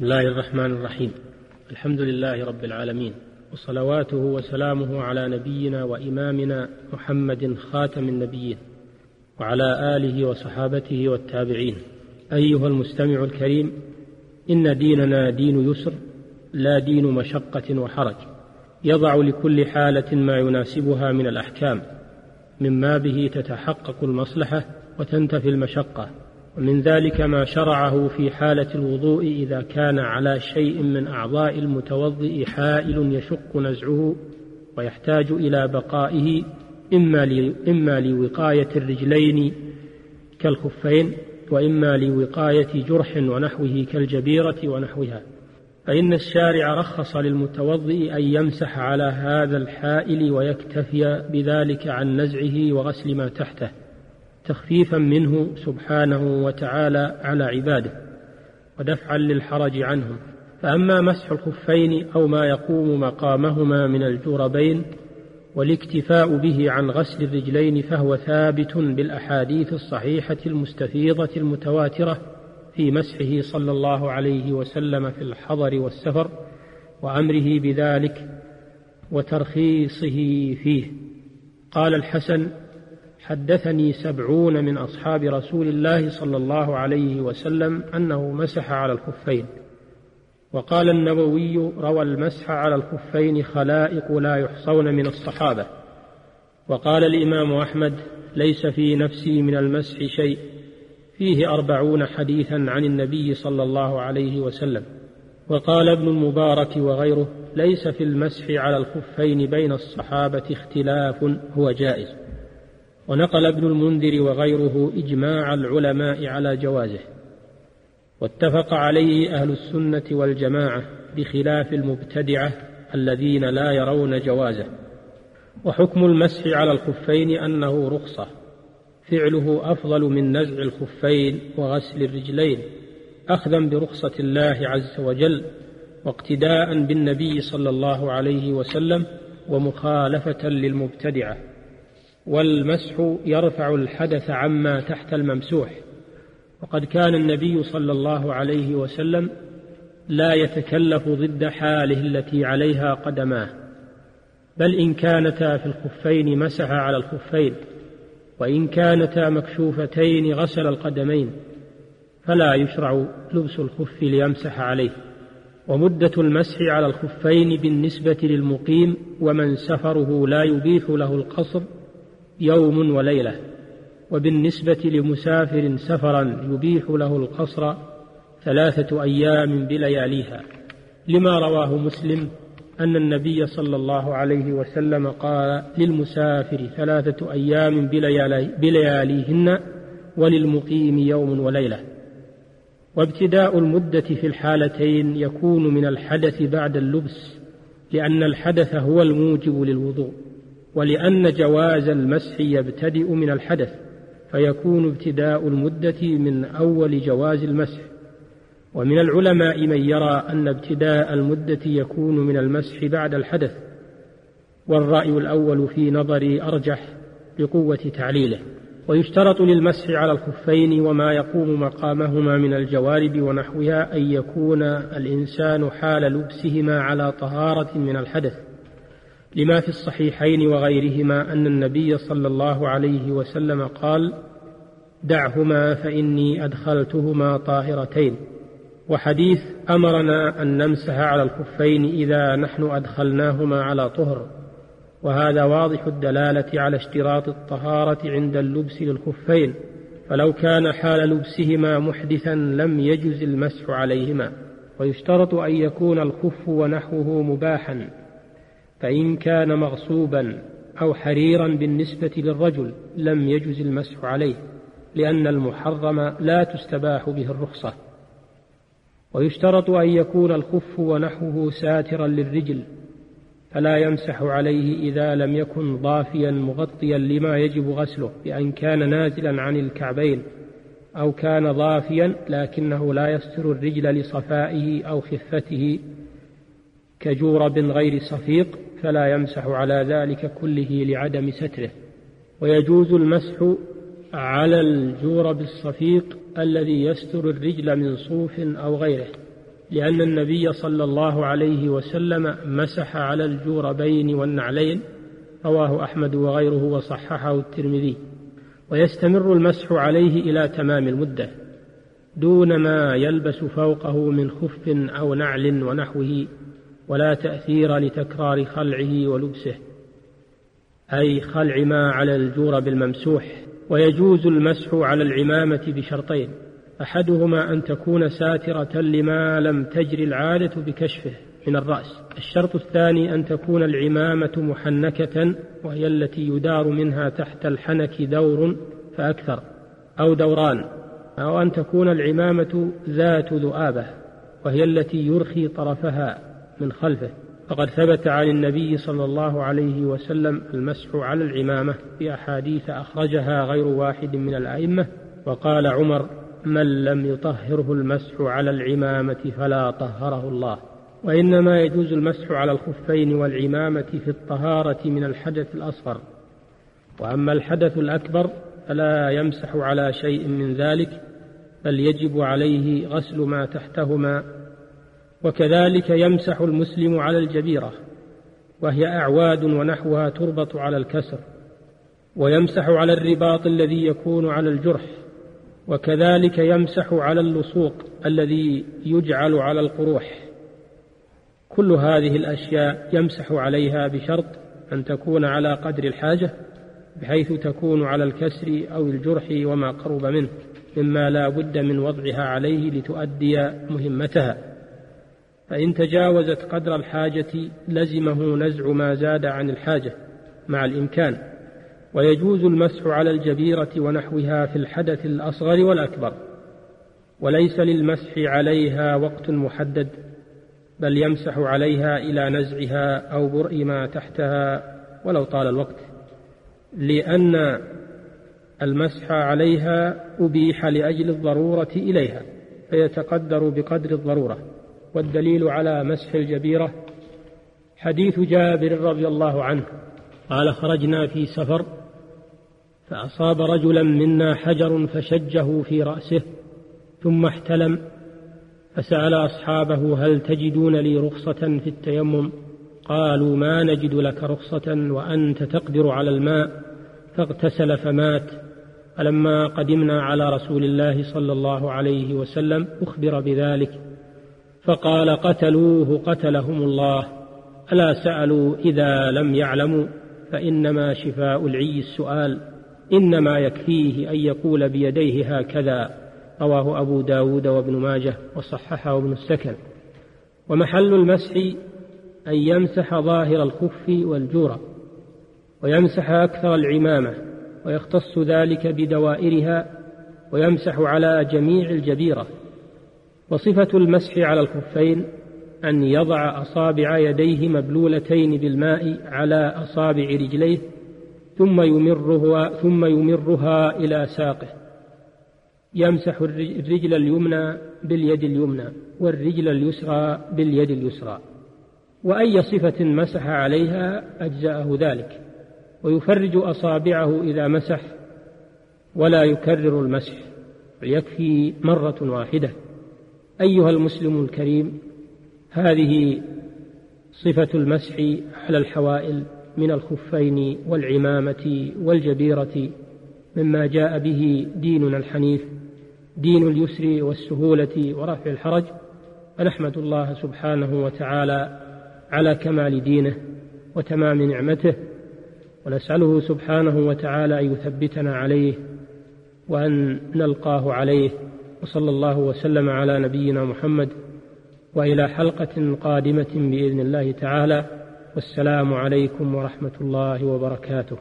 بسم الله الرحمن الرحيم. الحمد لله رب العالمين. وصلواته وسلامه على نبينا وإمامنا محمد خاتم النبيين. وعلى آله وصحابته والتابعين. أيها المستمع الكريم إن ديننا دين يسر لا دين مشقة وحرج. يضع لكل حالة ما يناسبها من الأحكام. مما به تتحقق المصلحة وتنتفي المشقة. ومن ذلك ما شرعه في حالة الوضوء إذا كان على شيء من أعضاء المتوضئ حائل يشق نزعه ويحتاج إلى بقائه إما إما لوقاية الرجلين كالخفين وإما لوقاية جرح ونحوه كالجبيرة ونحوها. فإن الشارع رخص للمتوضئ أن يمسح على هذا الحائل ويكتفي بذلك عن نزعه وغسل ما تحته. تخفيفا منه سبحانه وتعالى على عباده ودفعا للحرج عنهم. فأما مسح الخفين أو ما يقوم مقامهما من الجوربين والاكتفاء به عن غسل الرجلين فهو ثابت بالأحاديث الصحيحة المستفيضة المتواترة في مسحه صلى الله عليه وسلم في الحضر والسفر وأمره بذلك وترخيصه فيه. قال الحسن حدثني سبعون من أصحاب رسول الله صلى الله عليه وسلم أنه مسح على الخفين. وقال النووي روى المسح على الخفين خلائق لا يحصون من الصحابة وقال الإمام أحمد ليس في نفسي من المسح شيء فيه أربعون حديثا عن النبي صلى الله عليه وسلم. وقال ابن المبارك وغيره ليس في المسح على الخفين بين الصحابة اختلاف هو جائز ونقل ابن المنذر وغيره إجماع العلماء على جوازه واتفق عليه أهل السنة والجماعة بخلاف المبتدعة الذين لا يرون جوازه وحكم المسح على الخفين أنه رخصة فعله أفضل من نزع الخفين وغسل الرجلين أخذا برخصة الله عز وجل واقتداء بالنبي صلى الله عليه وسلم ومخالفة للمبتدعة. والمسح يرفع الحدث عما تحت الممسوح. وقد كان النبي صلى الله عليه وسلم لا يتكلف ضد حاله التي عليها قدماه بل إن كانتا في الخفين مسح على الخفين وإن كانتا مكشوفتين غسل القدمين فلا يشرع لبس الخف ليمسح عليه. ومدة المسح على الخفين بالنسبة للمقيم ومن سفره لا يبيح له القصر يوم وليلة وبالنسبة لمسافر سفرا يبيح له القصر ثلاثة أيام بلياليها. لما رواه مسلم أن النبي صلى الله عليه وسلم قال للمسافر ثلاثة أيام بلياليهن وللمقيم يوم وليلة. وابتداء المدة في الحالتين يكون من الحدث بعد اللبس لأن الحدث هو الموجب للوضوء. ولأن جواز المسح يبتدئ من الحدث فيكون ابتداء المدة من أول جواز المسح. ومن العلماء من يرى أن ابتداء المدة يكون من المسح بعد الحدث والرأي الأول في نظري أرجح لقوة تعليله. ويشترط للمسح على الخفين وما يقوم مقامهما من الجوارب ونحوها أن يكون الإنسان حال لبسهما على طهارة من الحدث. لما في الصحيحين وغيرهما أن النبي صلى الله عليه وسلم قال دعهما فإني أدخلتهما طاهرتين وحديث أمرنا أن نمسح على الخفين إذا نحن أدخلناهما على طهر وهذا واضح الدلالة على اشتراط الطهارة عند اللبس للخفين فلو كان حال لبسهما محدثا لم يجز المسح عليهما. ويشترط أن يكون الخف ونحوه مباحا. فإن كان مغصوبا أو حريرا بالنسبة للرجل لم يجز المسح عليه لأن المحرم لا تستباح به الرخصة. ويشترط أن يكون الخف ونحوه ساترا للرجل فلا يمسح عليه إذا لم يكن ضافيا مغطيا لما يجب غسله بأن كان نازلا عن الكعبين أو كان ضافيا لكنه لا يستر الرجل لصفائه أو خفته كجورب غير صفيق. فلا يمسح على ذلك كله لعدم ستره. ويجوز المسح على الجورب الصفيق الذي يستر الرجل من صوف أو غيره لأن النبي صلى الله عليه وسلم مسح على الجوربين والنعلين رواه أحمد وغيره وصححه الترمذي. ويستمر المسح عليه إلى تمام المدة دون ما يلبس فوقه من خف أو نعل ونحوه. ولا تأثير لتكرار خلعه ولبسه أي خلع ما على الجورب الممسوح ويجوز المسح على العمامة بشرطين أحدهما أن تكون ساترة لما لم تجر العادة بكشفه من الرأس الشرط الثاني أن تكون العمامة محنكة وهي التي يدار منها تحت الحنك دور فأكثر أو دوران أو أن تكون العمامة ذات ذؤابة وهي التي يرخي طرفها. من خلفه. فقد ثبت عن النبي صلى الله عليه وسلم المسح على العمامة في أحاديث أخرجها غير واحد من الأئمة وقال عمر من لم يطهره المسح على العمامة فلا طهره الله. وإنما يجوز المسح على الخفين والعمامة في الطهارة من الحدث الأصغر. وأما الحدث الأكبر فلا يمسح على شيء من ذلك بل يجب عليه غسل ما تحتهما وكذلك يمسح المسلم على الجبيرة وهي أعواد ونحوها تربط على الكسر ويمسح على الرباط الذي يكون على الجرح وكذلك يمسح على اللصوق الذي يجعل على القروح. كل هذه الأشياء يمسح عليها بشرط أن تكون على قدر الحاجة بحيث تكون على الكسر أو الجرح وما قرب منه مما لا بد من وضعها عليه لتؤدي مهمتها. فإن تجاوزت قدر الحاجة لزمه نزع ما زاد عن الحاجة مع الإمكان ويجوز المسح على الجبيرة ونحوها في الحدث الأصغر والأكبر وليس للمسح عليها وقت محدد بل يمسح عليها إلى نزعها أو برء ما تحتها ولو طال الوقت لأن المسح عليها أبيح لأجل الضرورة إليها فيتقدر بقدر الضرورة. والدليل على مسح الجبيرة حديث جابر رضي الله عنه. قال خرجنا في سفر فأصاب رجلا منا حجر فشجه في رأسه ثم احتلم فسأل أصحابه هل تجدون لي رخصة في التيمم؟ قالوا ما نجد لك رخصة وأنت تقدر على الماء فاغتسل فمات. فلما قدمنا على رسول الله صلى الله عليه وسلم أخبر بذلك. فقال قتلوه قتلهم الله. ألا سألوا إذا لم يعلموا؟ فإنما شفاء العي السؤال. إنما يكفيه أن يقول بيديه هكذا. رواه أبو داود وابن ماجه وصححه ابن السكن. ومحل المسح أن يمسح ظاهر الخف والجورة ويمسح أكثر العمامة ويختص ذلك بدوائرها ويمسح على جميع الجبيرة. وصفة المسح على الخفين أن يضع أصابع يديه مبلولتين بالماء على أصابع رجليه ثم يمرها ثم يمرها إلى ساقه. يمسح الرجل اليمنى باليد اليمنى والرجل اليسرى باليد اليسرى. وأي صفة مسح عليها أجزأه ذلك. ويفرج أصابعه إذا مسح ولا يكرر المسح يكفي مرة واحدة. أيها المسلم الكريم هذه صفة المسح على الحوائل من الخفين والعمامة والجبيرة مما جاء به ديننا الحنيف دين اليسر والسهولة ورفع الحرج. فنحمد الله سبحانه وتعالى على كمال دينه وتمام نعمته ونسأله سبحانه وتعالى أن يثبتنا عليه وأن نلقاه عليه. وصلى الله وسلم على نبينا محمد وإلى حلقة قادمة بإذن الله تعالى والسلام عليكم ورحمة الله وبركاته.